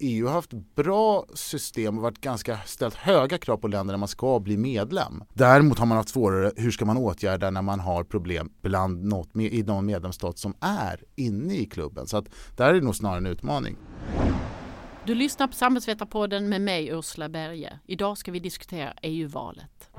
EU har haft bra system och varit ganska ställt höga krav på länder när man ska bli medlem. Däremot har man haft svårare, hur ska man åtgärda när man har problem bland något, i någon medlemsstat som är inne i klubben. Så att där är det nog snarare en utmaning. Du lyssnar på Samhällsvetarpodden med mig Ursula Berge. Idag ska vi diskutera EU-valet.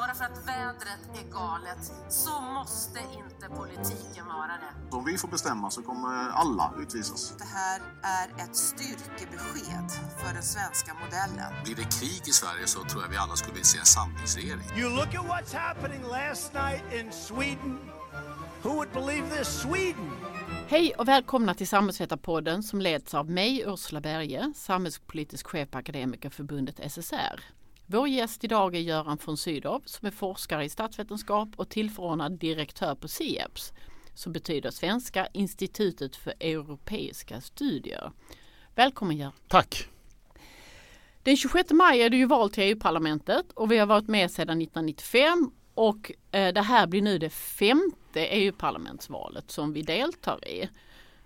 Bara för att vädret är galet så måste inte politiken vara det. Om vi får bestämma så kommer alla utvisas. Det här är ett styrkebesked för den svenska modellen. Blir det krig i Sverige så tror jag vi alla skulle vilja se en samlingsregering. You look at what's happening last night in Sweden. Who would believe this? Sweden! Hej och välkomna till Samhällsvetarpodden som leds av mig Ursula Berge, samhällspolitisk chef på Akademikerförbundet SSR. Vår gäst idag är Göran von Sydow som är forskare i statsvetenskap och tillförordnad direktör på SIEPS som betyder Svenska institutet för europeiska studier. Välkommen Göran! Tack! Den 26 maj är det ju val till EU-parlamentet och vi har varit med sedan 1995 och eh, det här blir nu det femte EU-parlamentsvalet som vi deltar i.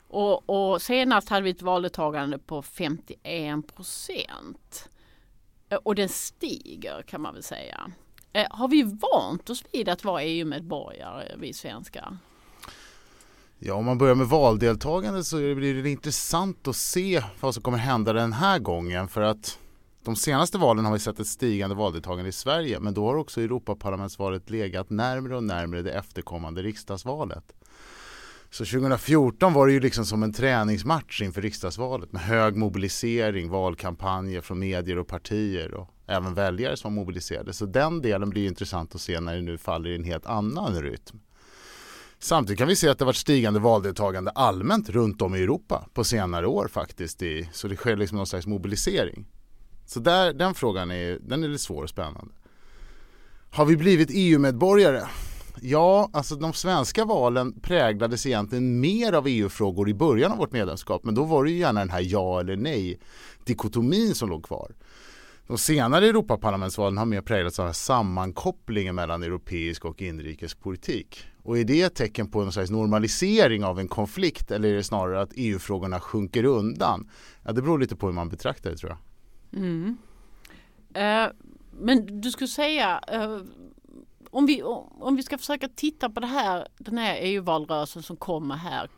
Och, och senast hade vi ett valdeltagande på 51 procent. Eh, och den stiger kan man väl säga. Eh, har vi vant oss vid att vara EU-medborgare, vi svenskar? Ja, om man börjar med valdeltagande så blir det intressant att se vad som kommer hända den här gången för att de senaste valen har vi sett ett stigande valdeltagande i Sverige men då har också Europaparlamentsvalet legat närmre och närmre det efterkommande riksdagsvalet. Så 2014 var det ju liksom som en träningsmatch inför riksdagsvalet med hög mobilisering, valkampanjer från medier och partier och även väljare som var mobiliserade. Så den delen blir intressant att se när det nu faller i en helt annan rytm. Samtidigt kan vi se att det varit stigande valdeltagande allmänt runt om i Europa på senare år faktiskt. I, så det sker liksom någon slags mobilisering. Så där, den frågan är, den är lite svår och spännande. Har vi blivit EU-medborgare? Ja, alltså de svenska valen präglades egentligen mer av EU-frågor i början av vårt medlemskap men då var det ju gärna den här ja eller nej dikotomin som låg kvar. De senare Europaparlamentsvalen har mer präglats av sammankopplingen mellan europeisk och inrikespolitik. Och är det ett tecken på någon slags normalisering av en konflikt eller är det snarare att EU-frågorna sjunker undan? Ja, det beror lite på hur man betraktar det tror jag. Mm. Eh, men du skulle säga eh, om vi, om vi ska försöka titta på det här, den här EU-valrörelsen som kommer här.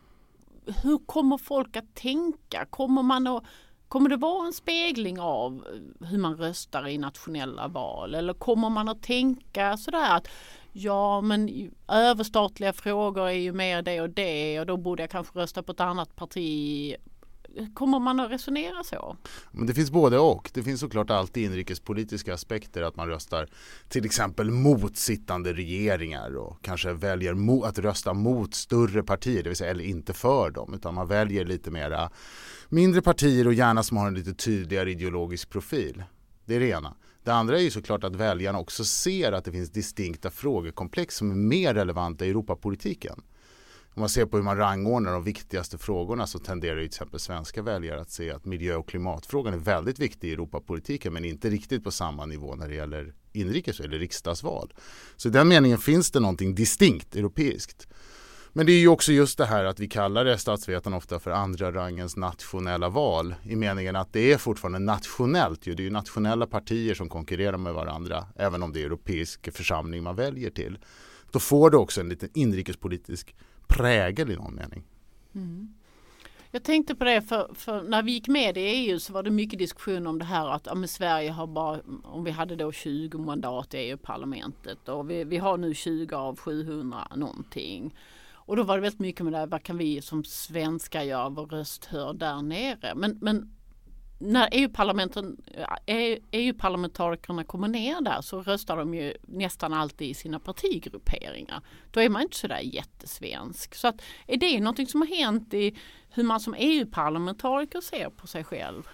Hur kommer folk att tänka? Kommer, man att, kommer det vara en spegling av hur man röstar i nationella val? Eller kommer man att tänka sådär att ja men överstatliga frågor är ju mer det och det och då borde jag kanske rösta på ett annat parti Kommer man att resonera så? Men det finns både och. Det finns såklart alltid inrikespolitiska aspekter att man röstar till exempel mot sittande regeringar och kanske väljer att rösta mot större partier, det vill säga eller inte för dem utan man väljer lite mera mindre partier och gärna som har en lite tydligare ideologisk profil. Det är det ena. Det andra är ju såklart att väljarna också ser att det finns distinkta frågekomplex som är mer relevanta i Europapolitiken om man ser på hur man rangordnar de viktigaste frågorna så tenderar ju till exempel svenska väljare att se att miljö och klimatfrågan är väldigt viktig i Europapolitiken men inte riktigt på samma nivå när det gäller inrikes eller riksdagsval. Så i den meningen finns det någonting distinkt europeiskt. Men det är ju också just det här att vi kallar det statsvetarna ofta för andra rangens nationella val i meningen att det är fortfarande nationellt. Ju. Det är ju nationella partier som konkurrerar med varandra även om det är europeisk församling man väljer till. Då får det också en liten inrikespolitisk prägel i någon mening. Mm. Jag tänkte på det för, för, när vi gick med i EU så var det mycket diskussion om det här att ja, Sverige har bara, om vi hade då 20 mandat i EU-parlamentet och vi, vi har nu 20 av 700 någonting. Och då var det väldigt mycket med det här, vad kan vi som svenskar göra, vår röst hör där nere. Men, men när EU-parlamentarikerna eh, EU kommer ner där så röstar de ju nästan alltid i sina partigrupperingar. Då är man inte sådär jättesvensk. Så att, är det någonting som har hänt i hur man som EU-parlamentariker ser på sig själv?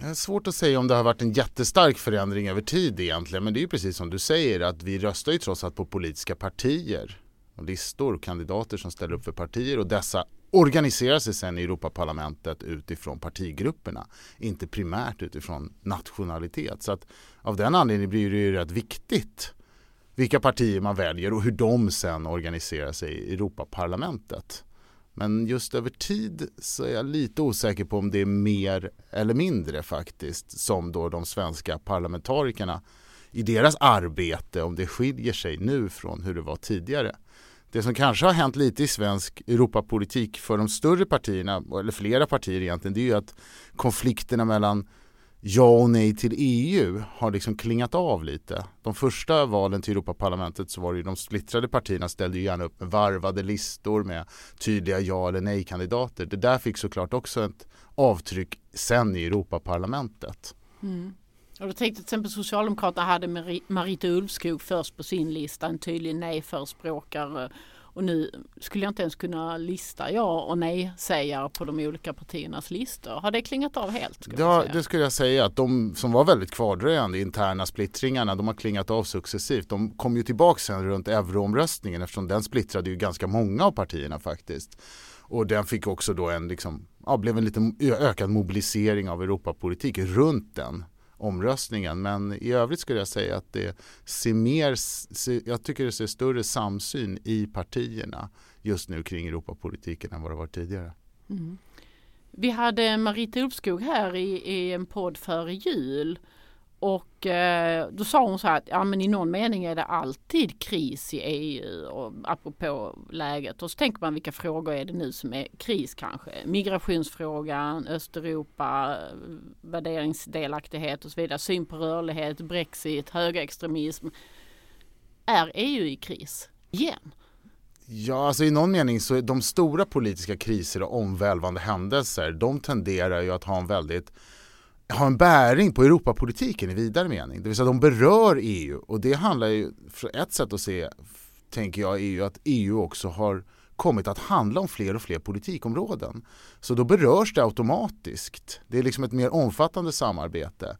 Det är svårt att säga om det har varit en jättestark förändring över tid egentligen. Men det är ju precis som du säger att vi röstar ju trots allt på politiska partier och listor, kandidater som ställer upp för partier och dessa organiserar sig sen i Europaparlamentet utifrån partigrupperna. Inte primärt utifrån nationalitet. Så att av den anledningen blir det ju rätt viktigt vilka partier man väljer och hur de sen organiserar sig i Europaparlamentet. Men just över tid så är jag lite osäker på om det är mer eller mindre faktiskt som då de svenska parlamentarikerna i deras arbete, om det skiljer sig nu från hur det var tidigare. Det som kanske har hänt lite i svensk Europapolitik för de större partierna, eller flera partier egentligen, det är ju att konflikterna mellan ja och nej till EU har liksom klingat av lite. De första valen till Europaparlamentet så var det ju de splittrade partierna ställde ju gärna upp med varvade listor med tydliga ja eller nej kandidater. Det där fick såklart också ett avtryck sen i Europaparlamentet. Mm. Och då tänkte till exempel Socialdemokraterna hade Marita Ulvskog först på sin lista, en tydlig nej-förespråkare och nu skulle jag inte ens kunna lista ja och nej sägare på de olika partiernas listor. Har det klingat av helt? Ja, det skulle jag säga att de som var väldigt kvardröjande interna splittringarna, de har klingat av successivt. De kom ju tillbaka sen runt euroomröstningen eftersom den splittrade ju ganska många av partierna faktiskt. Och den fick också då en, liksom, ja, blev en lite ökad mobilisering av Europapolitik runt den omröstningen. Men i övrigt skulle jag säga att det ser mer, jag tycker det ser större samsyn i partierna just nu kring Europapolitiken än vad det var tidigare. Mm. Vi hade Marita Ulfskog här i, i en podd före jul och eh, då sa hon så här att ja, men i någon mening är det alltid kris i EU och apropå läget. Och så tänker man vilka frågor är det nu som är kris kanske? Migrationsfrågan, Östeuropa, värderingsdelaktighet och så vidare. Syn på rörlighet, Brexit, högerextremism. Är EU i kris igen? Ja, alltså i någon mening så är de stora politiska kriser och omvälvande händelser de tenderar ju att ha en väldigt har en bäring på Europapolitiken i vidare mening. Det vill säga de berör EU och det handlar ju, för ett sätt att se, tänker jag, är ju att EU också har kommit att handla om fler och fler politikområden. Så då berörs det automatiskt. Det är liksom ett mer omfattande samarbete.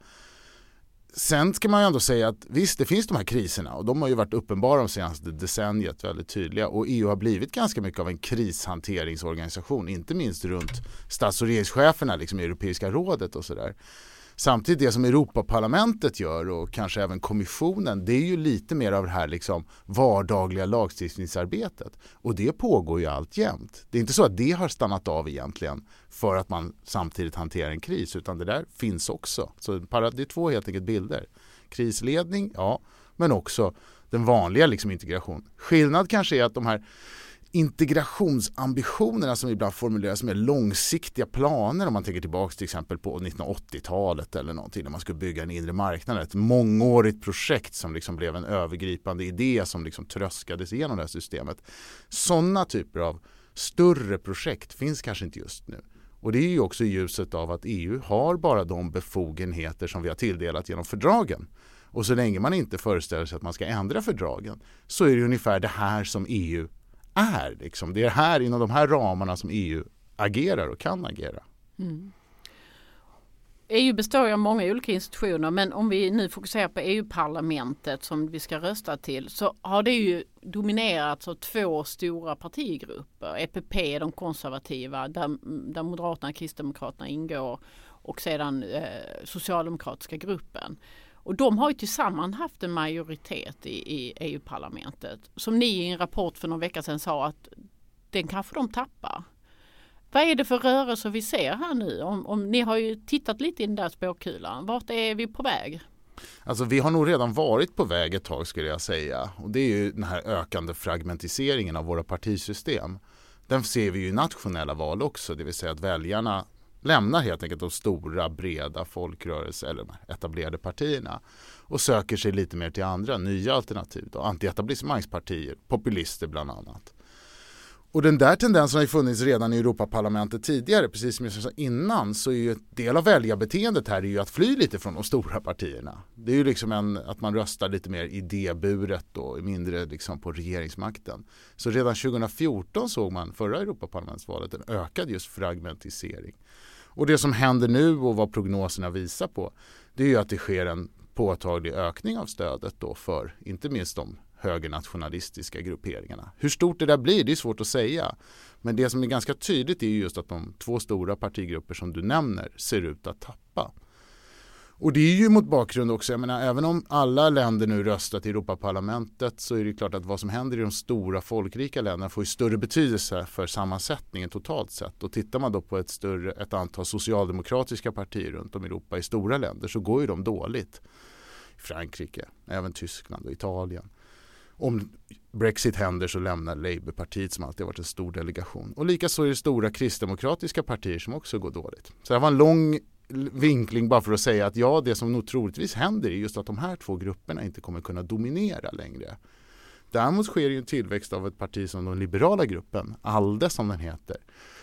Sen ska man ju ändå säga att visst, det finns de här kriserna och de har ju varit uppenbara de senaste decenniet väldigt tydliga och EU har blivit ganska mycket av en krishanteringsorganisation, inte minst runt stats och regeringscheferna liksom i Europeiska rådet och sådär. Samtidigt det som Europaparlamentet gör och kanske även kommissionen det är ju lite mer av det här liksom vardagliga lagstiftningsarbetet och det pågår ju alltjämt. Det är inte så att det har stannat av egentligen för att man samtidigt hanterar en kris utan det där finns också. Så det är två helt enkelt bilder. Krisledning, ja, men också den vanliga liksom integration. Skillnad kanske är att de här integrationsambitionerna som ibland formuleras som långsiktiga planer om man tänker tillbaka till exempel på 1980-talet eller någonting när man skulle bygga en inre marknad. Ett mångårigt projekt som liksom blev en övergripande idé som liksom tröskades igenom det här systemet. Sådana typer av större projekt finns kanske inte just nu. Och det är ju också i ljuset av att EU har bara de befogenheter som vi har tilldelat genom fördragen. Och så länge man inte föreställer sig att man ska ändra fördragen så är det ungefär det här som EU är. Liksom. Det är här inom de här ramarna som EU agerar och kan agera. Mm. EU består av många olika institutioner men om vi nu fokuserar på EU-parlamentet som vi ska rösta till så har det ju dominerats av två stora partigrupper. EPP, de konservativa, där, där Moderaterna och Kristdemokraterna ingår och sedan eh, Socialdemokratiska gruppen. Och de har ju tillsammans haft en majoritet i, i EU-parlamentet. Som ni i en rapport för någon vecka sedan sa att den kanske de tappar. Vad är det för rörelser vi ser här nu? Om, om, ni har ju tittat lite i den där spåkulan. Vart är vi på väg? Alltså vi har nog redan varit på väg ett tag skulle jag säga. Och det är ju den här ökande fragmentiseringen av våra partisystem. Den ser vi ju i nationella val också, det vill säga att väljarna lämnar helt enkelt de stora breda folkrörelser eller etablerade partierna och söker sig lite mer till andra nya alternativ, då, antietablissemangspartier, populister bland annat. Och den där tendensen har ju funnits redan i Europaparlamentet tidigare, precis som jag sa innan så är ju en del av väljarbeteendet här är ju att fly lite från de stora partierna. Det är ju liksom en, att man röstar lite mer idéburet och mindre liksom på regeringsmakten. Så redan 2014 såg man förra Europaparlamentsvalet en ökad just fragmentisering. Och det som händer nu och vad prognoserna visar på det är ju att det sker en påtaglig ökning av stödet då för inte minst de högernationalistiska grupperingarna. Hur stort det där blir det är svårt att säga. Men det som är ganska tydligt är just att de två stora partigrupper som du nämner ser ut att tappa. Och det är ju mot bakgrund också, jag menar även om alla länder nu röstat i Europaparlamentet så är det klart att vad som händer i de stora folkrika länderna får ju större betydelse för sammansättningen totalt sett. Och tittar man då på ett, större, ett antal socialdemokratiska partier runt om i Europa i stora länder så går ju de dåligt. Frankrike, även Tyskland och Italien. Om Brexit händer så lämnar Labourpartiet som alltid varit en stor delegation. Och likaså är det stora kristdemokratiska partier som också går dåligt. Så det var en lång vinkling bara för att säga att ja, det som nog troligtvis händer är just att de här två grupperna inte kommer kunna dominera längre. Däremot sker ju en tillväxt av ett parti som den liberala gruppen, ALDE som den heter.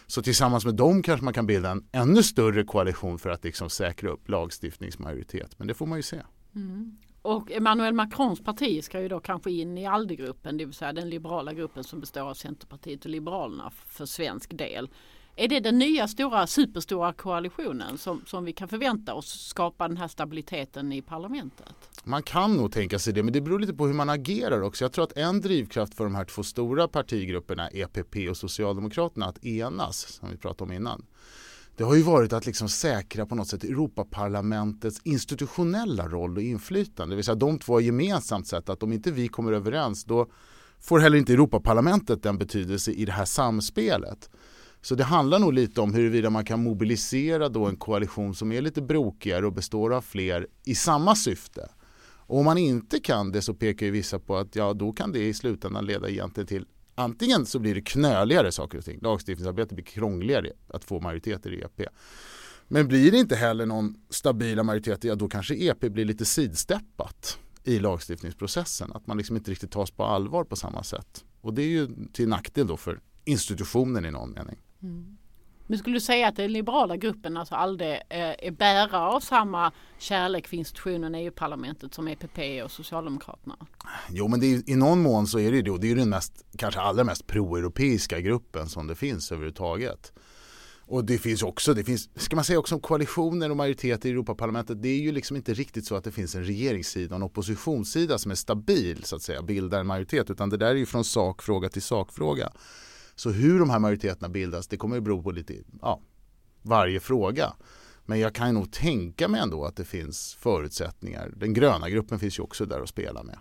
Så tillsammans med dem kanske man kan bilda en ännu större koalition för att liksom säkra upp lagstiftningsmajoritet. Men det får man ju se. Mm. Och Emmanuel Macrons parti ska ju då kanske in i ALDE-gruppen, det vill säga den liberala gruppen som består av Centerpartiet och Liberalerna för svensk del. Är det den nya stora superstora koalitionen som, som vi kan förvänta oss skapa den här stabiliteten i parlamentet? Man kan nog tänka sig det, men det beror lite på hur man agerar också. Jag tror att en drivkraft för de här två stora partigrupperna, EPP och Socialdemokraterna, att enas, som vi pratade om innan. Det har ju varit att liksom säkra på något sätt Europaparlamentets institutionella roll och inflytande. Det vill säga de två har gemensamt sett att om inte vi kommer överens då får heller inte Europaparlamentet den betydelse i det här samspelet. Så det handlar nog lite om huruvida man kan mobilisera då en koalition som är lite brokigare och består av fler i samma syfte. Och om man inte kan det så pekar ju vissa på att ja, då kan det i slutändan leda egentligen till antingen så blir det knöligare saker och ting. Lagstiftningsarbetet blir krångligare att få majoriteter i EP. Men blir det inte heller någon stabila majoriteter, ja då kanske EP blir lite sidsteppat i lagstiftningsprocessen. Att man liksom inte riktigt tas på allvar på samma sätt. Och det är ju till nackdel då för institutionen i någon mening. Mm. Men skulle du säga att den liberala gruppen, alltså aldrig eh, är bärare av samma kärlek för institutionen EU-parlamentet som EPP och Socialdemokraterna? Jo, men är, i någon mån så är det ju det. Och det är den mest, kanske allra mest pro-europeiska gruppen som det finns överhuvudtaget. Och det finns också, det finns, ska man säga också om koalitioner och majoritet i Europaparlamentet. Det är ju liksom inte riktigt så att det finns en regeringssida och en oppositionssida som är stabil så att säga, bildar en majoritet. Utan det där är ju från sakfråga till sakfråga. Så hur de här majoriteterna bildas det kommer att bero på lite, ja, varje fråga. Men jag kan nog tänka mig ändå att det finns förutsättningar. Den gröna gruppen finns ju också där att spela med.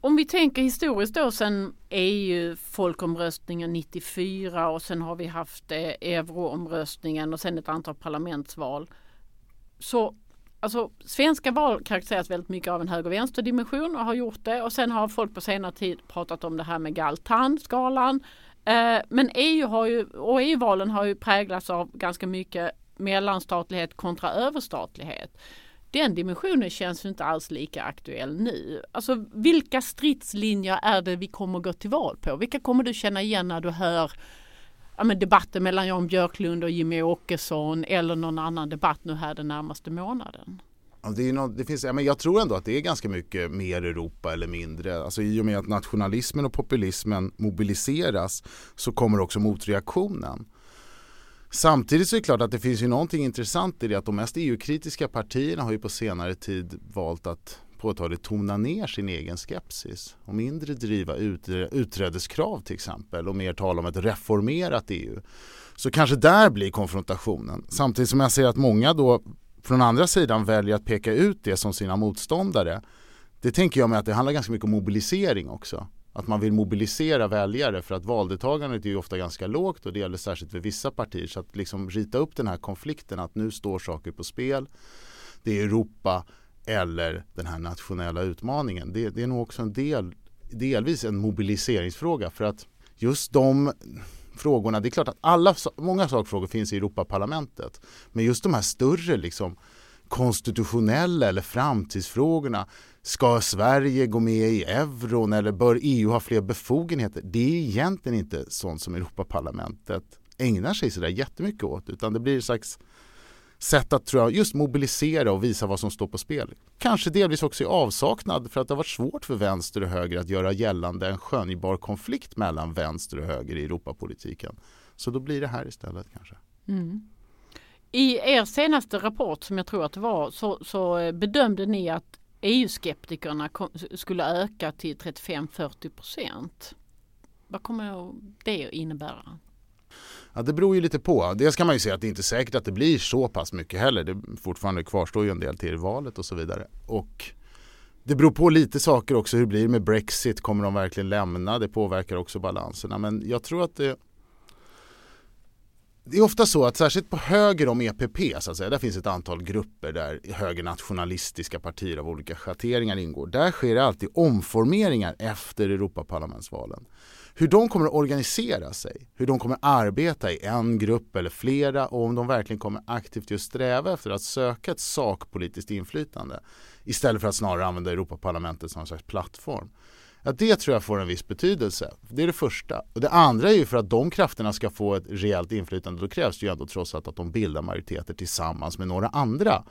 Om vi tänker historiskt då sen EU folkomröstningen 94 och sen har vi haft eh, euroomröstningen och sen ett antal parlamentsval. Så Alltså svenska val karaktäriseras väldigt mycket av en höger vänster dimension och har gjort det och sen har folk på senare tid pratat om det här med Galtan-skalan. Eh, men EU har ju, och EU-valen har ju präglats av ganska mycket mellanstatlighet kontra överstatlighet. Den dimensionen känns inte alls lika aktuell nu. Alltså vilka stridslinjer är det vi kommer gå till val på? Vilka kommer du känna igen när du hör ja, men debatten mellan Jan Björklund och Jimmy Åkesson eller någon annan debatt nu här den närmaste månaden? Ja, det är något, det finns, ja, men jag tror ändå att det är ganska mycket mer Europa eller mindre. Alltså, I och med att nationalismen och populismen mobiliseras så kommer också motreaktionen. Samtidigt så är det klart att det finns ju någonting intressant i det att de mest EU-kritiska partierna har ju på senare tid valt att påtagligt tona ner sin egen skepsis och mindre driva utträdeskrav till exempel och mer tala om ett reformerat EU. Så kanske där blir konfrontationen. Samtidigt som jag ser att många då från andra sidan väljer att peka ut det som sina motståndare. Det tänker jag mig att det handlar ganska mycket om mobilisering också. Att man vill mobilisera väljare för att valdeltagandet är ju ofta ganska lågt och det gäller särskilt för vissa partier. Så att liksom rita upp den här konflikten att nu står saker på spel. Det är Europa eller den här nationella utmaningen. Det, det är nog också en del, delvis en mobiliseringsfråga för att just de frågorna, det är klart att alla, många sakfrågor finns i Europaparlamentet. Men just de här större liksom konstitutionella eller framtidsfrågorna. Ska Sverige gå med i euron eller bör EU ha fler befogenheter? Det är egentligen inte sånt som Europaparlamentet ägnar sig sådär jättemycket åt utan det blir en slags sätt att tror jag, just mobilisera och visa vad som står på spel. Kanske delvis också i avsaknad för att det har varit svårt för vänster och höger att göra gällande en skönjbar konflikt mellan vänster och höger i Europapolitiken. Så då blir det här istället kanske. Mm. I er senaste rapport som jag tror att det var så, så eh, bedömde ni att EU-skeptikerna skulle öka till 35-40 procent. Vad kommer det att innebära? Ja, det beror ju lite på. Dels kan man ju säga att det inte är säkert att det blir så pass mycket heller. Det fortfarande kvarstår ju en del till valet och så vidare. Och det beror på lite saker också. Hur blir det med Brexit? Kommer de verkligen lämna? Det påverkar också balanserna. Men jag tror att det det är ofta så att särskilt på höger om EPP, så att säga, där finns ett antal grupper där högernationalistiska partier av olika schatteringar ingår. Där sker det alltid omformeringar efter Europaparlamentsvalen. Hur de kommer att organisera sig, hur de kommer att arbeta i en grupp eller flera och om de verkligen kommer aktivt att sträva efter att söka ett sakpolitiskt inflytande istället för att snarare använda Europaparlamentet som en slags plattform. Att det tror jag får en viss betydelse. Det är det första. Och det andra är ju för att de krafterna ska få ett rejält inflytande. Då krävs det ju ändå trots allt att de bildar majoriteter tillsammans med några andra.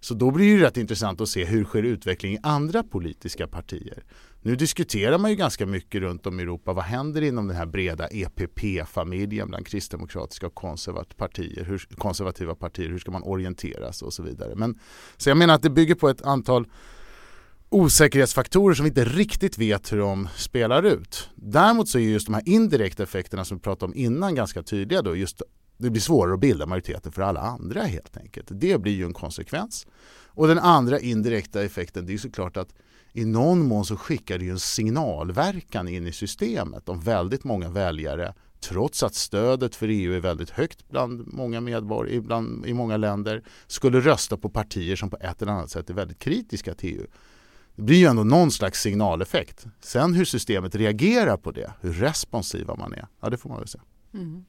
Så då blir det rätt intressant att se hur sker utvecklingen i andra politiska partier. Nu diskuterar man ju ganska mycket runt om i Europa. Vad händer inom den här breda EPP-familjen bland kristdemokratiska och konservativa partier? Hur, konservativa partier? Hur ska man orientera sig och så vidare. Men, så jag menar att det bygger på ett antal osäkerhetsfaktorer som vi inte riktigt vet hur de spelar ut. Däremot så är just de här indirekta effekterna som vi pratade om innan ganska tydliga då. Just det blir svårare att bilda majoriteter för alla andra helt enkelt. Det blir ju en konsekvens. Och den andra indirekta effekten det är såklart att i någon mån så skickar det ju en signalverkan in i systemet om väldigt många väljare trots att stödet för EU är väldigt högt bland många medborgare i många länder skulle rösta på partier som på ett eller annat sätt är väldigt kritiska till EU. Det blir ju ändå någon slags signaleffekt. Sen hur systemet reagerar på det, hur responsiva man är, ja det får man väl se. Mm.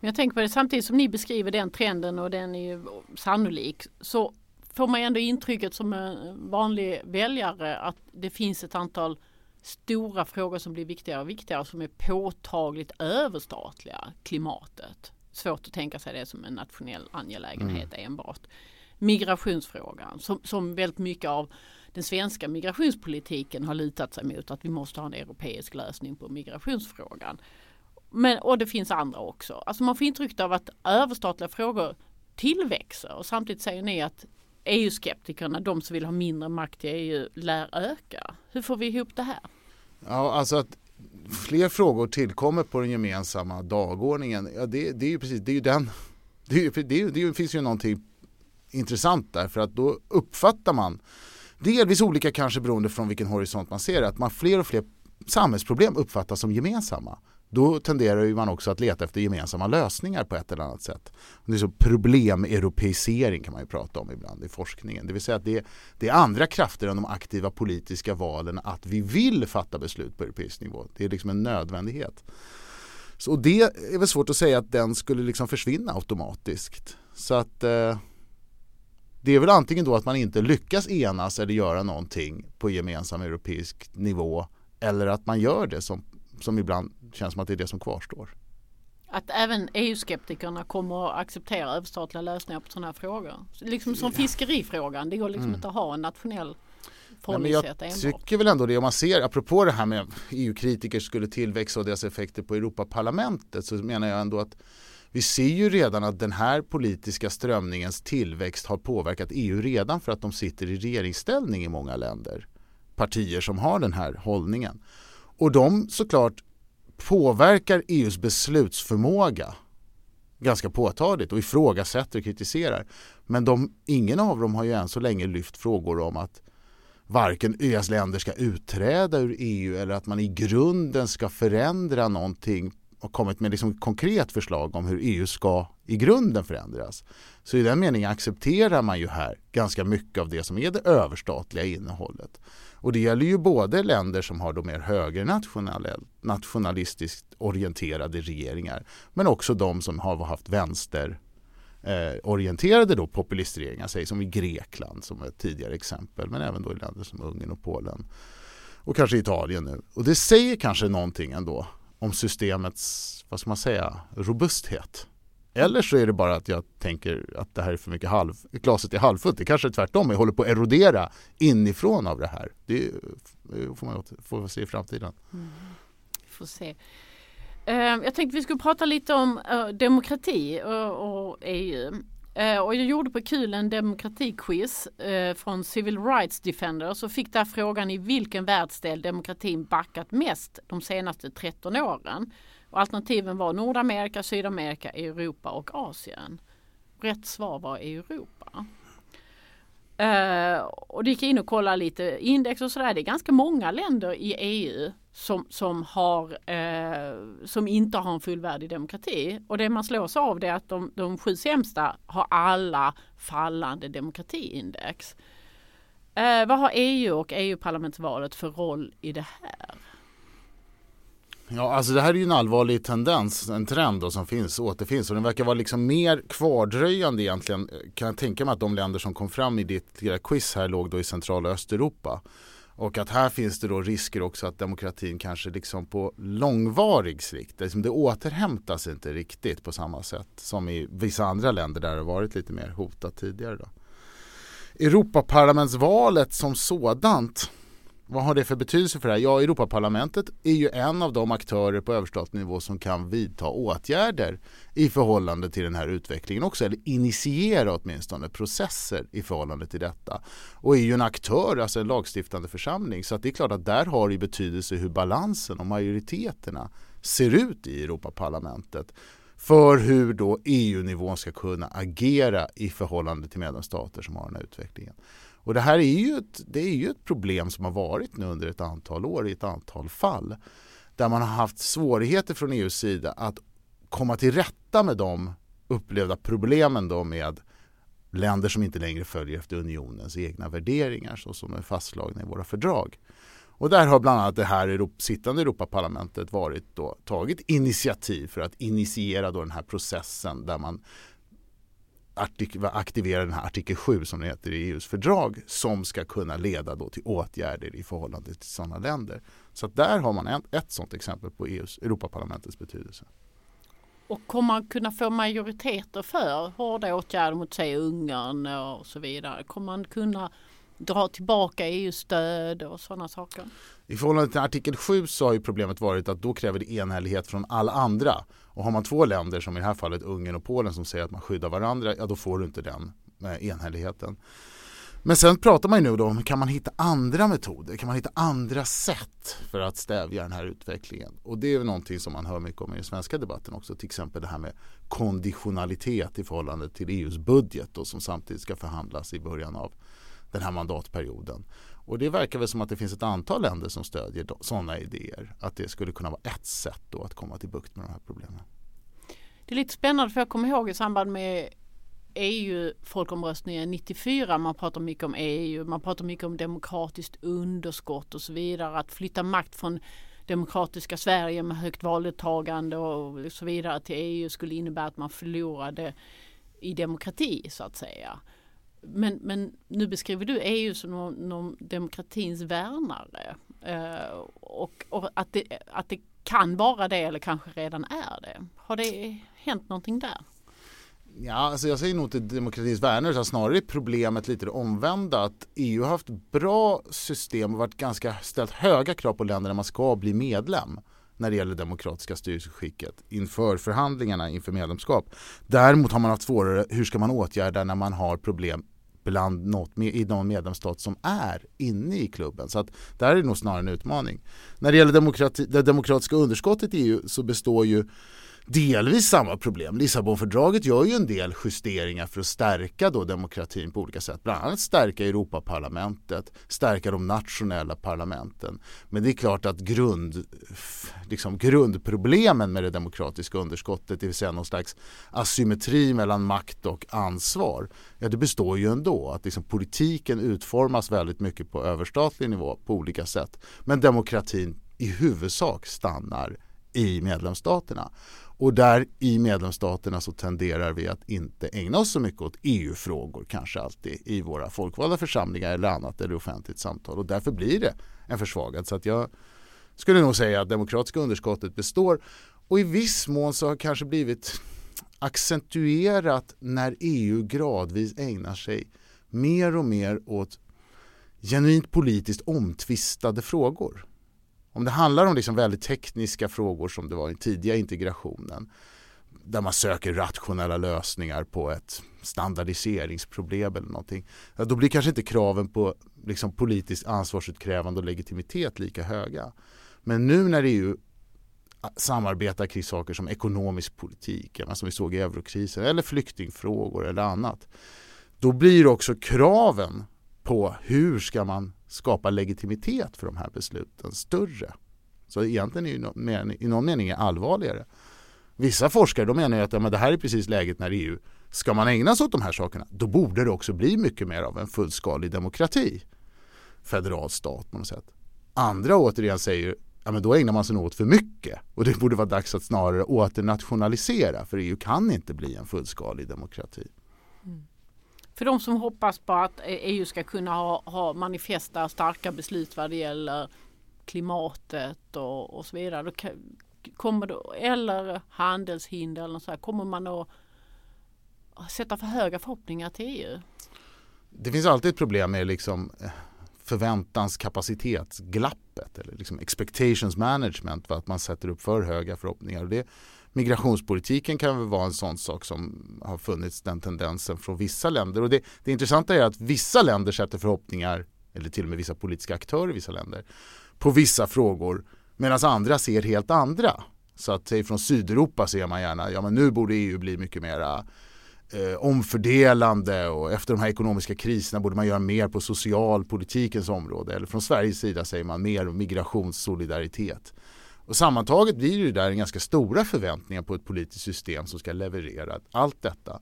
Men jag tänker på det samtidigt som ni beskriver den trenden och den är ju sannolik så får man ändå intrycket som en vanlig väljare att det finns ett antal stora frågor som blir viktigare och viktigare som är påtagligt överstatliga. Klimatet. Svårt att tänka sig det som en nationell angelägenhet mm. enbart. Migrationsfrågan som, som väldigt mycket av den svenska migrationspolitiken har lutat sig mot att vi måste ha en europeisk lösning på migrationsfrågan. Men, och det finns andra också. Alltså man får intrycket av att överstatliga frågor tillväxer och samtidigt säger ni att EU-skeptikerna, de som vill ha mindre makt i EU, lär öka. Hur får vi ihop det här? Ja, alltså att fler frågor tillkommer på den gemensamma dagordningen, ja, det, det är ju precis, det är ju den, det, är, det, är, det finns ju någonting intressant där för att då uppfattar man delvis olika kanske beroende från vilken horisont man ser att man fler och fler samhällsproblem uppfattas som gemensamma. Då tenderar man också att leta efter gemensamma lösningar på ett eller annat sätt. Det är så problemeuropeisering kan man ju prata om ibland i forskningen. Det vill säga att det är, det är andra krafter än de aktiva politiska valen att vi vill fatta beslut på europeisk nivå. Det är liksom en nödvändighet. Så det är väl svårt att säga att den skulle liksom försvinna automatiskt. Så att eh, det är väl antingen då att man inte lyckas enas eller göra någonting på gemensam europeisk nivå eller att man gör det som, som ibland känns som att det är det som kvarstår. Att även EU-skeptikerna kommer att acceptera överstatliga lösningar på sådana här frågor. Liksom som fiskerifrågan, det går liksom mm. inte att ha en nationell förhållningssätt Jag tycker väl ändå det om man ser, apropå det här med EU-kritiker skulle tillväxa och deras effekter på Europaparlamentet så menar jag ändå att vi ser ju redan att den här politiska strömningens tillväxt har påverkat EU redan för att de sitter i regeringsställning i många länder. Partier som har den här hållningen. Och de såklart påverkar EUs beslutsförmåga ganska påtagligt och ifrågasätter och kritiserar. Men de, ingen av dem har ju än så länge lyft frågor om att varken e ÖS länder ska utträda ur EU eller att man i grunden ska förändra någonting och kommit med liksom konkret förslag om hur EU ska i grunden förändras. Så i den meningen accepterar man ju här ganska mycket av det som är det överstatliga innehållet. Och det gäller ju både länder som har de mer högernationalistiskt orienterade regeringar men också de som har haft vänster eh, orienterade då populistregeringar, säg som i Grekland som ett tidigare exempel men även då i länder som Ungern och Polen och kanske Italien nu. Och det säger kanske någonting ändå om systemets, vad ska man säga, robusthet. Eller så är det bara att jag tänker att det här är för mycket halv, glaset är halvfullt. Det kanske är tvärtom, jag håller på att erodera inifrån av det här. Det får man får se i framtiden. Mm. Får se. Eh, jag tänkte vi skulle prata lite om eh, demokrati och EU. Eh, och jag gjorde på kul en demokratiquiz eh, från Civil Rights Defenders och fick där frågan i vilken världsdel demokratin backat mest de senaste 13 åren. Och alternativen var Nordamerika, Sydamerika, Europa och Asien. Rätt svar var Europa. Eh, och det gick in och kollade lite index och sådär. Det är ganska många länder i EU som, som, har, eh, som inte har en fullvärdig demokrati. Och det man slås av det är att de, de sju sämsta har alla fallande demokratiindex. Eh, vad har EU och EU-parlamentsvalet för roll i det här? Ja, alltså det här är ju en allvarlig tendens, en trend då som finns, återfinns och den verkar vara liksom mer kvardröjande egentligen eh, kan jag tänka mig att de länder som kom fram i ditt quiz här låg då i centrala Östeuropa. Och att här finns det då risker också att demokratin kanske liksom på långvarig sikt, liksom det återhämtas inte riktigt på samma sätt som i vissa andra länder där det varit lite mer hotat tidigare. Då. Europaparlamentsvalet som sådant vad har det för betydelse för det här? Ja, Europaparlamentet är ju en av de aktörer på överstatlig nivå som kan vidta åtgärder i förhållande till den här utvecklingen också, eller initiera åtminstone processer i förhållande till detta. Och är ju en aktör, alltså en lagstiftande församling, så att det är klart att där har det betydelse hur balansen och majoriteterna ser ut i Europaparlamentet för hur då EU-nivån ska kunna agera i förhållande till medlemsstater som har den här utvecklingen. Och det här är ju ett, det är ju ett problem som har varit nu under ett antal år i ett antal fall. Där man har haft svårigheter från EUs sida att komma till rätta med de upplevda problemen då med länder som inte längre följer efter unionens egna värderingar så som är fastslagna i våra fördrag. Och där har bland annat det här sittande Europaparlamentet varit då, tagit initiativ för att initiera då den här processen där man aktivera den här artikel 7 som det heter i EUs fördrag som ska kunna leda då till åtgärder i förhållande till sådana länder. Så där har man ett, ett sådant exempel på EUs, Europaparlamentets betydelse. Och kommer man kunna få majoriteter för hårda åtgärder mot sig Ungern och så vidare? Kommer man kunna dra tillbaka EU-stöd och sådana saker? I förhållande till artikel 7 så har ju problemet varit att då kräver det enhällighet från alla andra. Och har man två länder som i det här fallet Ungern och Polen som säger att man skyddar varandra, ja då får du inte den eh, enhälligheten. Men sen pratar man ju nu då om kan man hitta andra metoder, kan man hitta andra sätt för att stävja den här utvecklingen. Och det är någonting som man hör mycket om i den svenska debatten också, till exempel det här med konditionalitet i förhållande till EUs budget då, som samtidigt ska förhandlas i början av den här mandatperioden. Och det verkar väl som att det finns ett antal länder som stödjer sådana idéer. Att det skulle kunna vara ett sätt då att komma till bukt med de här problemen. Det är lite spännande för jag kommer ihåg i samband med EU-folkomröstningen 94. Man pratar mycket om EU, man pratar mycket om demokratiskt underskott och så vidare. Att flytta makt från demokratiska Sverige med högt valdeltagande och så vidare till EU skulle innebära att man förlorade i demokrati så att säga. Men, men nu beskriver du EU som någon, någon demokratins värnare. Eh, och, och att, det, att det kan vara det eller kanske redan är det. Har det hänt någonting där? Ja, alltså jag säger nog till demokratins värnare så snarare är problemet lite det omvända. Att EU har haft bra system och varit ganska ställt höga krav på länder när man ska bli medlem när det gäller demokratiska styrelseskicket inför förhandlingarna inför medlemskap. Däremot har man haft svårare, hur ska man åtgärda när man har problem bland något, i någon medlemsstat som är inne i klubben. Så att där är det nog snarare en utmaning. När det gäller demokrati, det demokratiska underskottet i EU så består ju delvis samma problem. Lissabonfördraget gör ju en del justeringar för att stärka då demokratin på olika sätt. Bland annat stärka Europaparlamentet, stärka de nationella parlamenten. Men det är klart att grund, liksom grundproblemen med det demokratiska underskottet, det vill säga någon slags asymmetri mellan makt och ansvar, ja det består ju ändå. Att liksom politiken utformas väldigt mycket på överstatlig nivå på olika sätt. Men demokratin i huvudsak stannar i medlemsstaterna. Och där i medlemsstaterna så tenderar vi att inte ägna oss så mycket åt EU-frågor kanske alltid i våra folkvalda församlingar eller annat eller offentligt samtal och därför blir det en försvagad. Så att jag skulle nog säga att demokratiska underskottet består och i viss mån så har kanske blivit accentuerat när EU gradvis ägnar sig mer och mer åt genuint politiskt omtvistade frågor. Om det handlar om liksom väldigt tekniska frågor som det var i den tidiga integrationen där man söker rationella lösningar på ett standardiseringsproblem eller någonting. Då blir kanske inte kraven på liksom politiskt ansvarsutkrävande och legitimitet lika höga. Men nu när EU samarbetar kring saker som ekonomisk politik, som vi såg i eurokrisen, eller flyktingfrågor eller annat. Då blir också kraven på hur ska man skapa legitimitet för de här besluten större. Så egentligen är det i någon mening allvarligare. Vissa forskare de menar att ja, men det här är precis läget när EU ska man ägna sig åt de här sakerna då borde det också bli mycket mer av en fullskalig demokrati. Federal stat på något sätt. Andra återigen säger ja men då ägnar man sig nog åt för mycket och det borde vara dags att snarare åternationalisera för EU kan inte bli en fullskalig demokrati. För de som hoppas på att EU ska kunna ha, ha manifesta starka beslut vad det gäller klimatet och, och så vidare. Då kommer då, eller handelshinder eller så här, kommer man att sätta för höga förhoppningar till EU? Det finns alltid ett problem med liksom eh, förväntanskapacitetsglappet eller liksom expectations management för att man sätter upp för höga förhoppningar. Och det, migrationspolitiken kan väl vara en sån sak som har funnits den tendensen från vissa länder. Och det, det intressanta är att vissa länder sätter förhoppningar, eller till och med vissa politiska aktörer i vissa länder, på vissa frågor medan andra ser helt andra. Så att från Sydeuropa ser man gärna, ja men nu borde EU bli mycket mera eh, omfördelande och efter de här ekonomiska kriserna borde man göra mer på socialpolitikens område. Eller från Sveriges sida säger man mer migrationssolidaritet. Och sammantaget blir det där en ganska stora förväntningar på ett politiskt system som ska leverera allt detta.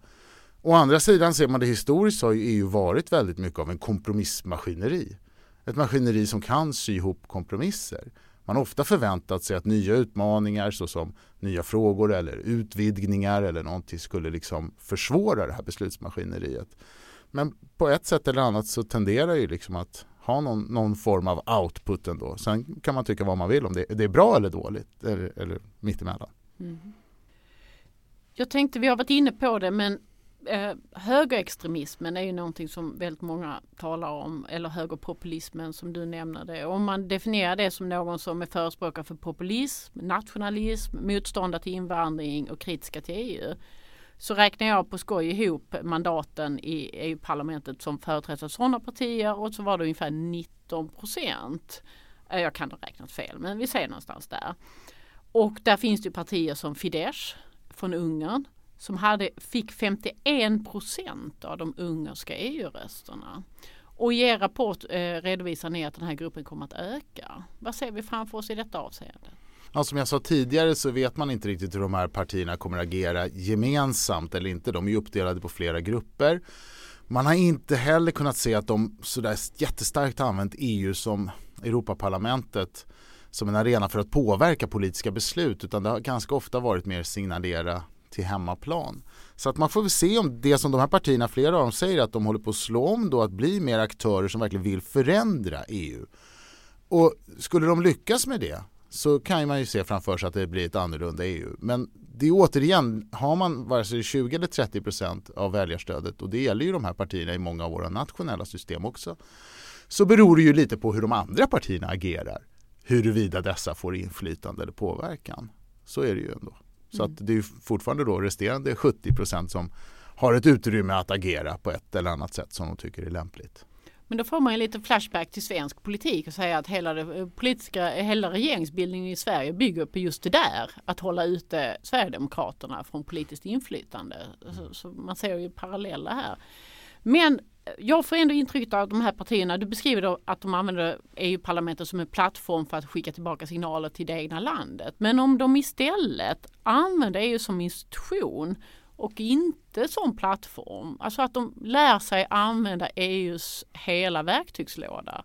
Å andra sidan ser man det historiskt så har ju EU varit väldigt mycket av en kompromissmaskineri. Ett maskineri som kan sy ihop kompromisser. Man har ofta förväntat sig att nya utmaningar såsom nya frågor eller utvidgningar eller någonting skulle liksom försvåra det här beslutsmaskineriet. Men på ett sätt eller annat så tenderar ju liksom att ha någon, någon form av output ändå. Sen kan man tycka vad man vill om det, det är bra eller dåligt eller, eller mittemellan. Mm. Jag tänkte, vi har varit inne på det, men eh, högerextremismen är ju någonting som väldigt många talar om eller högerpopulismen som du nämner det. Om man definierar det som någon som är förespråkare för populism, nationalism, motståndare till invandring och kritiska till EU så räknar jag på skoj ihop mandaten i EU-parlamentet som företräds av sådana partier och så var det ungefär 19 procent. Eh, jag kan ha räknat fel men vi säger någonstans där. Och där finns det partier som Fidesz från Ungern som hade, fick 51 procent av de ungerska EU-rösterna. Och i er rapport eh, redovisar ni att den här gruppen kommer att öka. Vad ser vi framför oss i detta avseende? Ja, som jag sa tidigare så vet man inte riktigt hur de här partierna kommer agera gemensamt eller inte. De är uppdelade på flera grupper. Man har inte heller kunnat se att de sådär jättestarkt använt EU som Europaparlamentet som en arena för att påverka politiska beslut utan det har ganska ofta varit mer signalera till hemmaplan. Så att man får väl se om det som de här partierna, flera av dem säger att de håller på att slå om då att bli mer aktörer som verkligen vill förändra EU. Och skulle de lyckas med det så kan man ju se framför sig att det blir ett annorlunda EU. Men det är återigen, har man vare sig 20 eller 30 procent av väljarstödet och det gäller ju de här partierna i många av våra nationella system också. Så beror det ju lite på hur de andra partierna agerar. Huruvida dessa får inflytande eller påverkan. Så är det ju ändå. Så att det är fortfarande då resterande 70 procent som har ett utrymme att agera på ett eller annat sätt som de tycker är lämpligt. Men då får man ju lite flashback till svensk politik och säga att hela, det eh, politiska, hela regeringsbildningen i Sverige bygger på just det där. Att hålla ute Sverigedemokraterna från politiskt inflytande. Så, så man ser ju paralleller här. Men eh, jag får ändå intrycket av de här partierna, du beskriver då att de använder EU-parlamentet som en plattform för att skicka tillbaka signaler till det egna landet. Men om de istället använder EU som institution och inte som plattform, alltså att de lär sig använda EUs hela verktygslåda.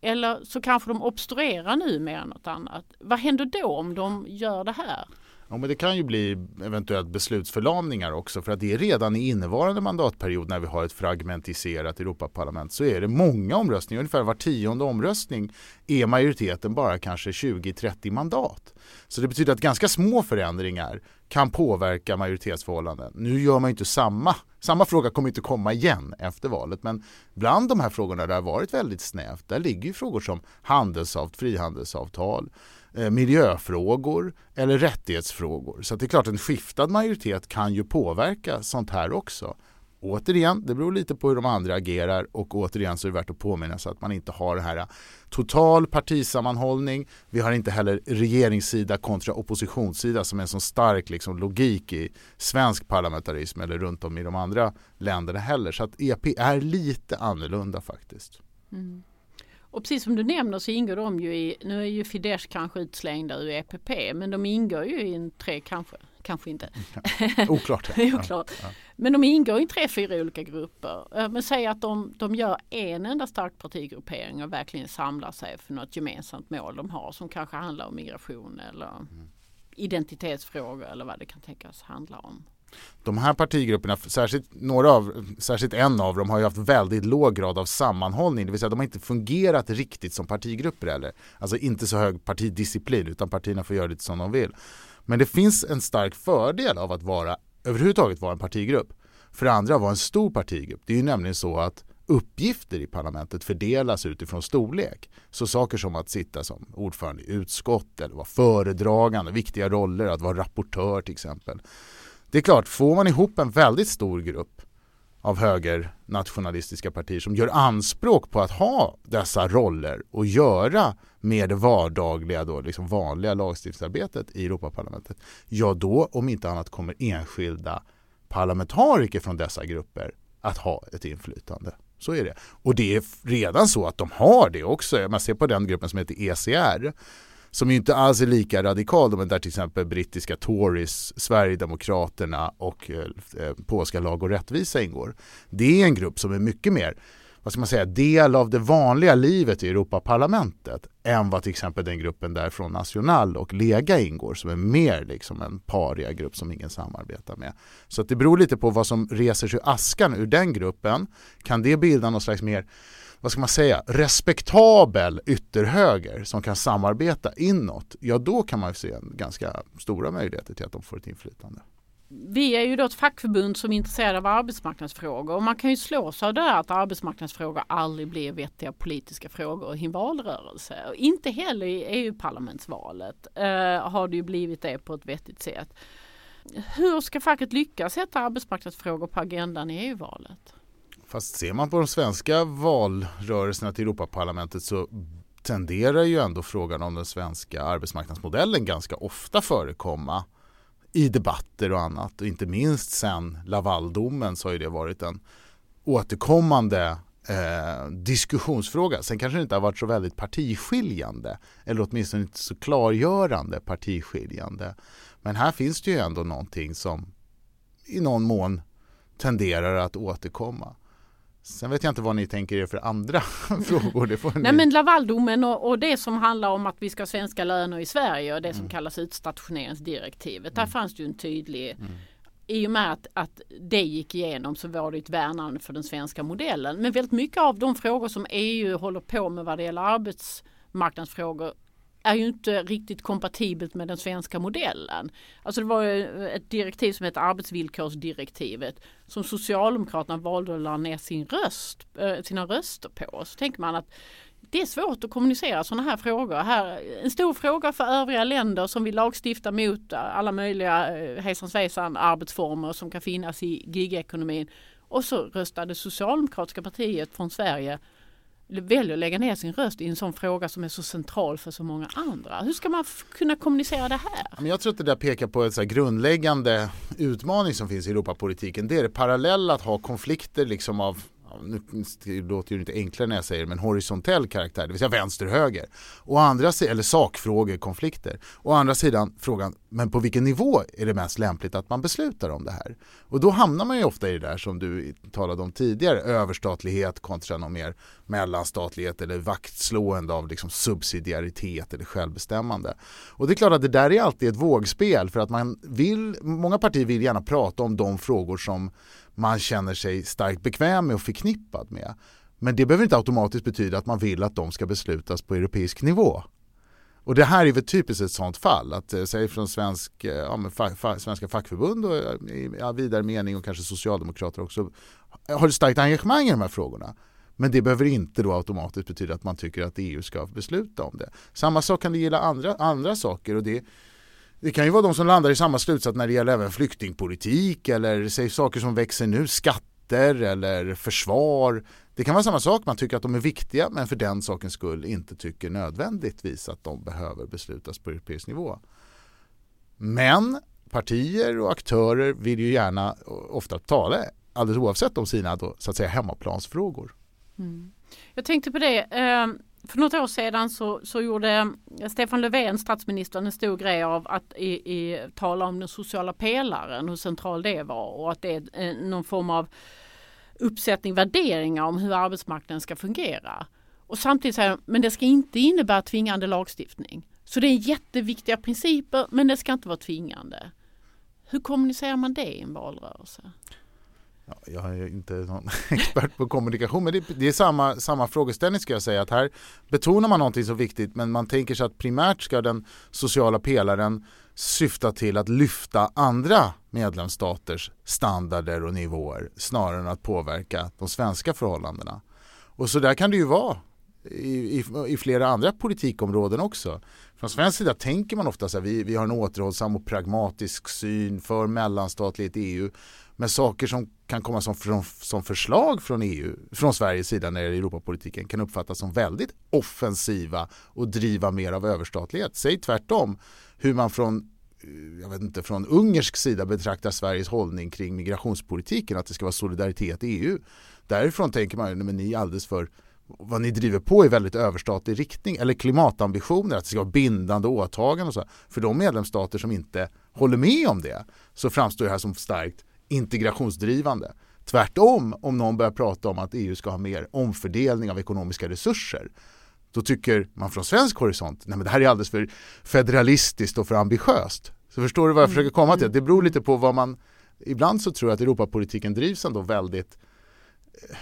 Eller så kanske de obstruerar nu mer än något annat. Vad händer då om de gör det här? Ja, men det kan ju bli eventuellt beslutsförlamningar också för att det är redan i innevarande mandatperiod när vi har ett fragmentiserat Europaparlament så är det många omröstningar, ungefär var tionde omröstning är majoriteten bara kanske 20-30 mandat. Så det betyder att ganska små förändringar kan påverka majoritetsförhållanden. Nu gör man ju inte samma, samma fråga kommer inte komma igen efter valet men bland de här frågorna där det har varit väldigt snävt där ligger ju frågor som handelsavtal, frihandelsavtal, Eh, miljöfrågor eller rättighetsfrågor. Så det är klart en skiftad majoritet kan ju påverka sånt här också. Återigen, det beror lite på hur de andra agerar och återigen så är det värt att påminna sig att man inte har det här äh, total partisammanhållning. Vi har inte heller regeringssida kontra oppositionssida som är en så stark liksom, logik i svensk parlamentarism eller runt om i de andra länderna heller. Så att EP är lite annorlunda faktiskt. Mm. Och precis som du nämner så ingår de ju i, nu är ju Fidesz kanske utslängda ur EPP, men de ingår ju i en tre, kanske, kanske inte. Oklart. Oklart. Ja, ja. Men de ingår i tre, fyra olika grupper. Men säg att de, de gör en enda stark partigruppering och verkligen samlar sig för något gemensamt mål de har som kanske handlar om migration eller mm. identitetsfrågor eller vad det kan tänkas handla om de här partigrupperna, särskilt, några av, särskilt en av dem har ju haft väldigt låg grad av sammanhållning, det vill säga de har inte fungerat riktigt som partigrupper heller. Alltså inte så hög partidisciplin utan partierna får göra lite som de vill. Men det finns en stark fördel av att vara överhuvudtaget vara en partigrupp. För det andra vara en stor partigrupp. Det är ju nämligen så att uppgifter i parlamentet fördelas utifrån storlek. Så saker som att sitta som ordförande i utskott eller vara föredragande, viktiga roller, att vara rapportör till exempel det är klart, får man ihop en väldigt stor grupp av högernationalistiska partier som gör anspråk på att ha dessa roller och göra med det vardagliga, då, liksom vanliga lagstiftningsarbetet i Europaparlamentet. Ja, då om inte annat kommer enskilda parlamentariker från dessa grupper att ha ett inflytande. Så är det. Och det är redan så att de har det också. Man ser på den gruppen som heter ECR som ju inte alls är lika radikal, men där till exempel brittiska Tories, Sverigedemokraterna och eh, eh, polska lag och rättvisa ingår. Det är en grupp som är mycket mer vad ska man säga, del av det vanliga livet i Europaparlamentet än vad till exempel den gruppen där från National och Lega ingår som är mer liksom en paria grupp som ingen samarbetar med. Så att det beror lite på vad som reser sig askan ur den gruppen. Kan det bilda någon slags mer vad ska man säga, respektabel ytterhöger som kan samarbeta inåt, ja då kan man se ganska stora möjligheter till att de får ett inflytande. Vi är ju då ett fackförbund som är intresserade av arbetsmarknadsfrågor och man kan ju slå sig av det att arbetsmarknadsfrågor aldrig blir vettiga politiska frågor i en valrörelse. Och inte heller i EU-parlamentsvalet eh, har det ju blivit det på ett vettigt sätt. Hur ska facket lyckas sätta arbetsmarknadsfrågor på agendan i EU-valet? Fast ser man på de svenska valrörelserna till Europaparlamentet så tenderar ju ändå frågan om den svenska arbetsmarknadsmodellen ganska ofta förekomma i debatter och annat. Och inte minst sen Lavaldomen så har ju det varit en återkommande eh, diskussionsfråga. Sen kanske det inte har varit så väldigt partiskiljande eller åtminstone inte så klargörande partiskiljande. Men här finns det ju ändå någonting som i någon mån tenderar att återkomma. Sen vet jag inte vad ni tänker er för andra frågor. Det får Nej men Lavaldomen och, och, det som handlar om att vi ska ha svenska löner i Sverige och det som mm. kallas utstationeringsdirektivet. Där mm. fanns det ju en tydlig mm. I och med att, att det gick igenom så var det ett värnande för den svenska modellen. Men väldigt mycket av de frågor som EU håller på med vad det gäller arbetsmarknadsfrågor är ju inte riktigt kompatibelt med den svenska modellen. Alltså det var ett direktiv som heter arbetsvillkorsdirektivet som Socialdemokraterna valde att lägga ner sin röst, eh, sina röster på. Så tänker man att det är svårt att kommunicera sådana här frågor. Här, en stor fråga för övriga länder som vill lagstifta mot alla möjliga eh, hejsan svejsan arbetsformer som kan finnas i gigekonomin. Och så röstade Socialdemokratiska partiet från Sverige väljer att lägga ner sin röst i en sån fråga som är så central för så många andra. Hur ska man kunna kommunicera det här? Jag tror att det där pekar på en så grundläggande utmaning som finns i Europapolitiken. Det är det parallella att ha konflikter liksom av nu det låter ju inte enklare när jag säger det, men horisontell karaktär, det vill säga vänster-höger. Och andra eller sakfrågor, konflikter. Å andra sidan frågan, men på vilken nivå är det mest lämpligt att man beslutar om det här? Och då hamnar man ju ofta i det där som du talade om tidigare, överstatlighet kontra någon mer mellanstatlighet eller vaktslående av liksom subsidiaritet eller självbestämmande. Och det är klart att det där är alltid ett vågspel för att man vill, många partier vill gärna prata om de frågor som man känner sig starkt bekväm med och förknippad med. Men det behöver inte automatiskt betyda att man vill att de ska beslutas på europeisk nivå. Och det här är väl typiskt ett sådant fall, att eh, säg från svensk, eh, ja, fa, fa, svenska fackförbund och eh, i ja, vidare mening och kanske socialdemokrater också har ett starkt engagemang i de här frågorna. Men det behöver inte då automatiskt betyda att man tycker att EU ska besluta om det. Samma sak kan det gälla andra, andra saker och det det kan ju vara de som landar i samma slutsats när det gäller även flyktingpolitik eller säg saker som växer nu, skatter eller försvar. Det kan vara samma sak, man tycker att de är viktiga men för den sakens skull inte tycker nödvändigtvis att de behöver beslutas på europeisk nivå. Men partier och aktörer vill ju gärna ofta tala alldeles oavsett om sina då, så att säga hemmaplansfrågor. Mm. Jag tänkte på det, ehm, för något år sedan så, så gjorde Stefan Löfven, statsministern, en stor grej av att i, i, tala om den sociala pelaren, hur central det var och att det är eh, någon form av uppsättning värderingar om hur arbetsmarknaden ska fungera. Och samtidigt säger de, men det ska inte innebära tvingande lagstiftning. Så det är jätteviktiga principer men det ska inte vara tvingande. Hur kommunicerar man det i en valrörelse? Ja, jag är inte någon expert på kommunikation men det, det, är samma, samma frågeställning ska jag säga att här betonar man någonting så viktigt men man tänker sig att primärt ska den sociala pelaren syfta till att lyfta andra medlemsstaters standarder och nivåer snarare än att påverka de svenska förhållandena. Och så där kan det ju vara i, i, i, flera andra politikområden också. Från svensk sida tänker man ofta att vi, vi har en återhållsam och pragmatisk syn för mellanstatlighet i EU. Men saker som kan komma som, från, som förslag från EU, från Sveriges sida när det gäller Europapolitiken kan uppfattas som väldigt offensiva och driva mer av överstatlighet. Säg tvärtom hur man från eh, jag vet inte, från ungersk sida betraktar Sveriges hållning kring migrationspolitiken, att det ska vara solidaritet i EU. Därifrån tänker man, att ni är alldeles för vad ni driver på i väldigt överstatlig riktning eller klimatambitioner, att det ska vara bindande åtaganden och så. För de medlemsstater som inte håller med om det så framstår det här som starkt integrationsdrivande. Tvärtom, om någon börjar prata om att EU ska ha mer omfördelning av ekonomiska resurser då tycker man från svensk horisont nej men det här är alldeles för federalistiskt och för ambitiöst. Så förstår du vad jag försöker komma till? Det beror lite på vad man Ibland så tror jag att Europapolitiken drivs ändå väldigt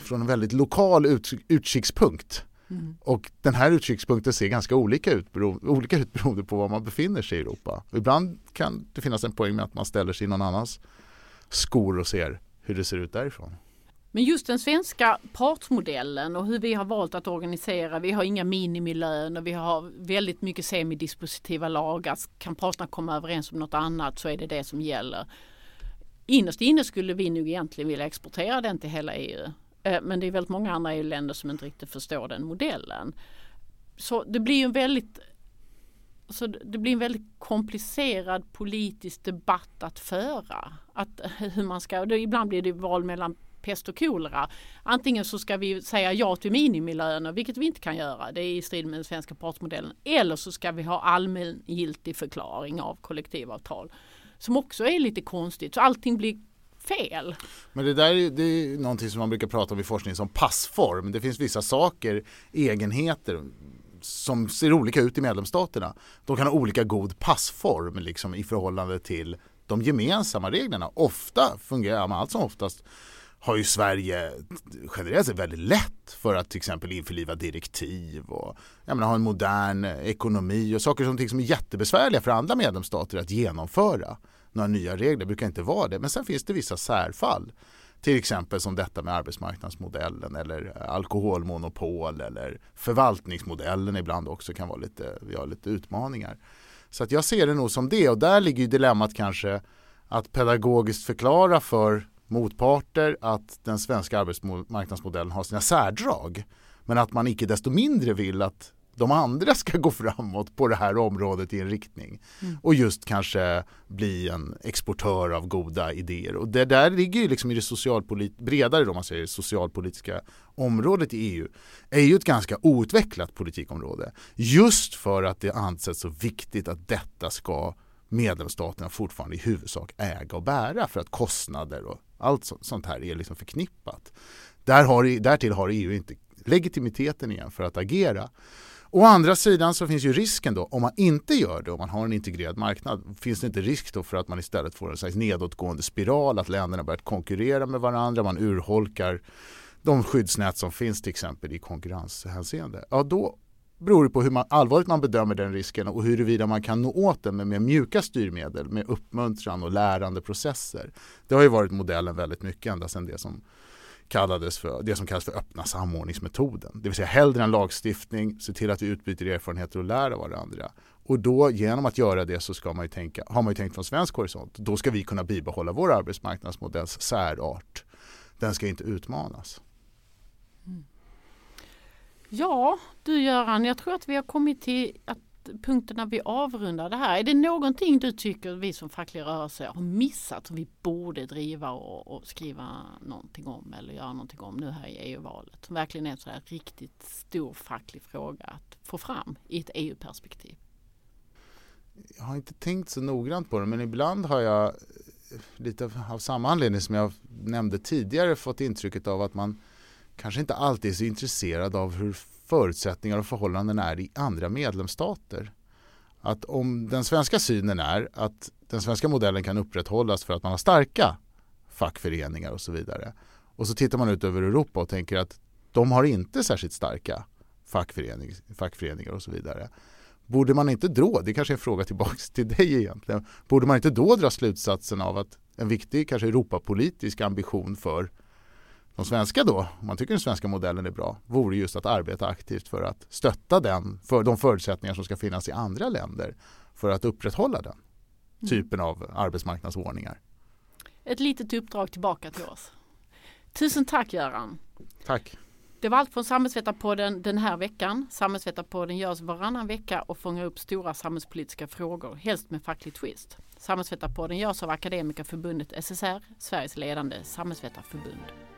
från en väldigt lokal ut, utkikspunkt. Mm. Och den här utkikspunkten ser ganska olika ut, bero, olika ut beroende på var man befinner sig i Europa. Och ibland kan det finnas en poäng med att man ställer sig i någon annans skor och ser hur det ser ut därifrån. Men just den svenska partsmodellen och hur vi har valt att organisera. Vi har inga minimilöner, vi har väldigt mycket semidispositiva lagar. Kan parterna komma överens om något annat så är det det som gäller. Innerst inne skulle vi nog egentligen vilja exportera den till hela EU. Eh, men det är väldigt många andra EU-länder som inte riktigt förstår den modellen. Så det blir en väldigt så det blir en väldigt komplicerad politisk debatt att föra. Att, hur man ska, då ibland blir det val mellan pest och kolera. Antingen så ska vi säga ja till minimilöner, vilket vi inte kan göra. Det är i strid med den svenska partsmodellen. Eller så ska vi ha allmängiltig förklaring av kollektivavtal. Som också är lite konstigt. Så allting blir fel. Men det där är, det är någonting som man brukar prata om i forskning som passform. Det finns vissa saker, egenheter som ser olika ut i medlemsstaterna. De kan ha olika god passform liksom, i förhållande till de gemensamma reglerna. Ofta fungerar man allt som oftast har ju Sverige generellt sett väldigt lätt för att till exempel införliva direktiv och menar, ha en modern ekonomi och saker som, som är jättebesvärliga för andra medlemsstater att genomföra. Några nya regler brukar inte vara det men sen finns det vissa särfall. Till exempel som detta med arbetsmarknadsmodellen eller eh, alkoholmonopol eller förvaltningsmodellen ibland också kan vara lite, vi har lite utmaningar. Så att jag ser det nog som det och där ligger dilemmat kanske att pedagogiskt förklara för motparter att den svenska arbetsmarknadsmodellen har sina särdrag. Men att man icke desto mindre vill att de andra ska gå framåt på det här området i en riktning. Mm. Och just kanske bli en exportör av goda idéer. Och det där ligger ju liksom i det socialpolit bredare då man säger socialpolitiska området i EU. är ju ett ganska outvecklat politikområde. Just för att det ansetts så viktigt att detta ska medlemsstaterna fortfarande i huvudsak äga och bära för att kostnader och allt sånt här är liksom förknippat. Där har, därtill har EU inte legitimiteten igen för att agera. Å andra sidan så finns ju risken då, om man inte gör det, om man har en integrerad marknad, finns det inte risk då för att man istället får en slags nedåtgående spiral, att länderna börjar konkurrera med varandra, man urholkar de skyddsnät som finns till exempel i konkurrenshänseende. Ja, då beror det på hur man, allvarligt man bedömer den risken och huruvida man kan nå åt den med mer mjuka styrmedel, med uppmuntran och lärande processer. Det har ju varit modellen väldigt mycket ända sedan det som kallades för det som kallas för öppna samordningsmetoden. Det vill säga hellre en lagstiftning, se till att vi utbyter erfarenheter och lär av varandra. Och då genom att göra det så ska man ju tänka, har man ju tänkt från svensk horisont, då ska vi kunna bibehålla vår arbetsmarknadsmodells särart den ska inte utmanas. Mm. Ja, du Göran, jag tror att vi har kommit till att punkten när vi avrundar det här. Är det någonting du tycker vi som facklig rörelse har missat som vi borde driva och, och skriva någonting om eller göra någonting om nu här i EU-valet? Som verkligen är en sådär riktigt stor facklig fråga att få fram i ett EU-perspektiv. Jag har inte tänkt så noggrant på det men ibland har jag eh, lite av samma anledning som jag nämnde tidigare fått intrycket av att man kanske inte alltid är så intresserad av hur förutsättningar och förhållanden är i andra medlemsstater. Att om den svenska synen är att den svenska modellen kan upprätthållas för att man har starka fackföreningar och så vidare. Och så tittar man ut över Europa och tänker att de har inte särskilt starka fackförening, fackföreningar och så vidare. Borde man inte då, det kanske är en fråga tillbaka till dig egentligen, borde man inte då dra slutsatsen av att en viktig kanske Europapolitisk ambition för de svenska då, om man tycker den svenska modellen är bra, vore just att arbeta aktivt för att stötta den, för de förutsättningar som ska finnas i andra länder för att upprätthålla den mm. typen av arbetsmarknadsordningar. Ett litet uppdrag tillbaka till oss. Tusen tack Göran. Tack. Det var allt från Samhällsvetarpodden den här veckan. Samhällsvetarpodden görs varannan vecka och fångar upp stora samhällspolitiska frågor, helst med facklig twist. Samhällsvetarpodden görs av Akademikerförbundet SSR, Sveriges ledande samhällsvetarförbund.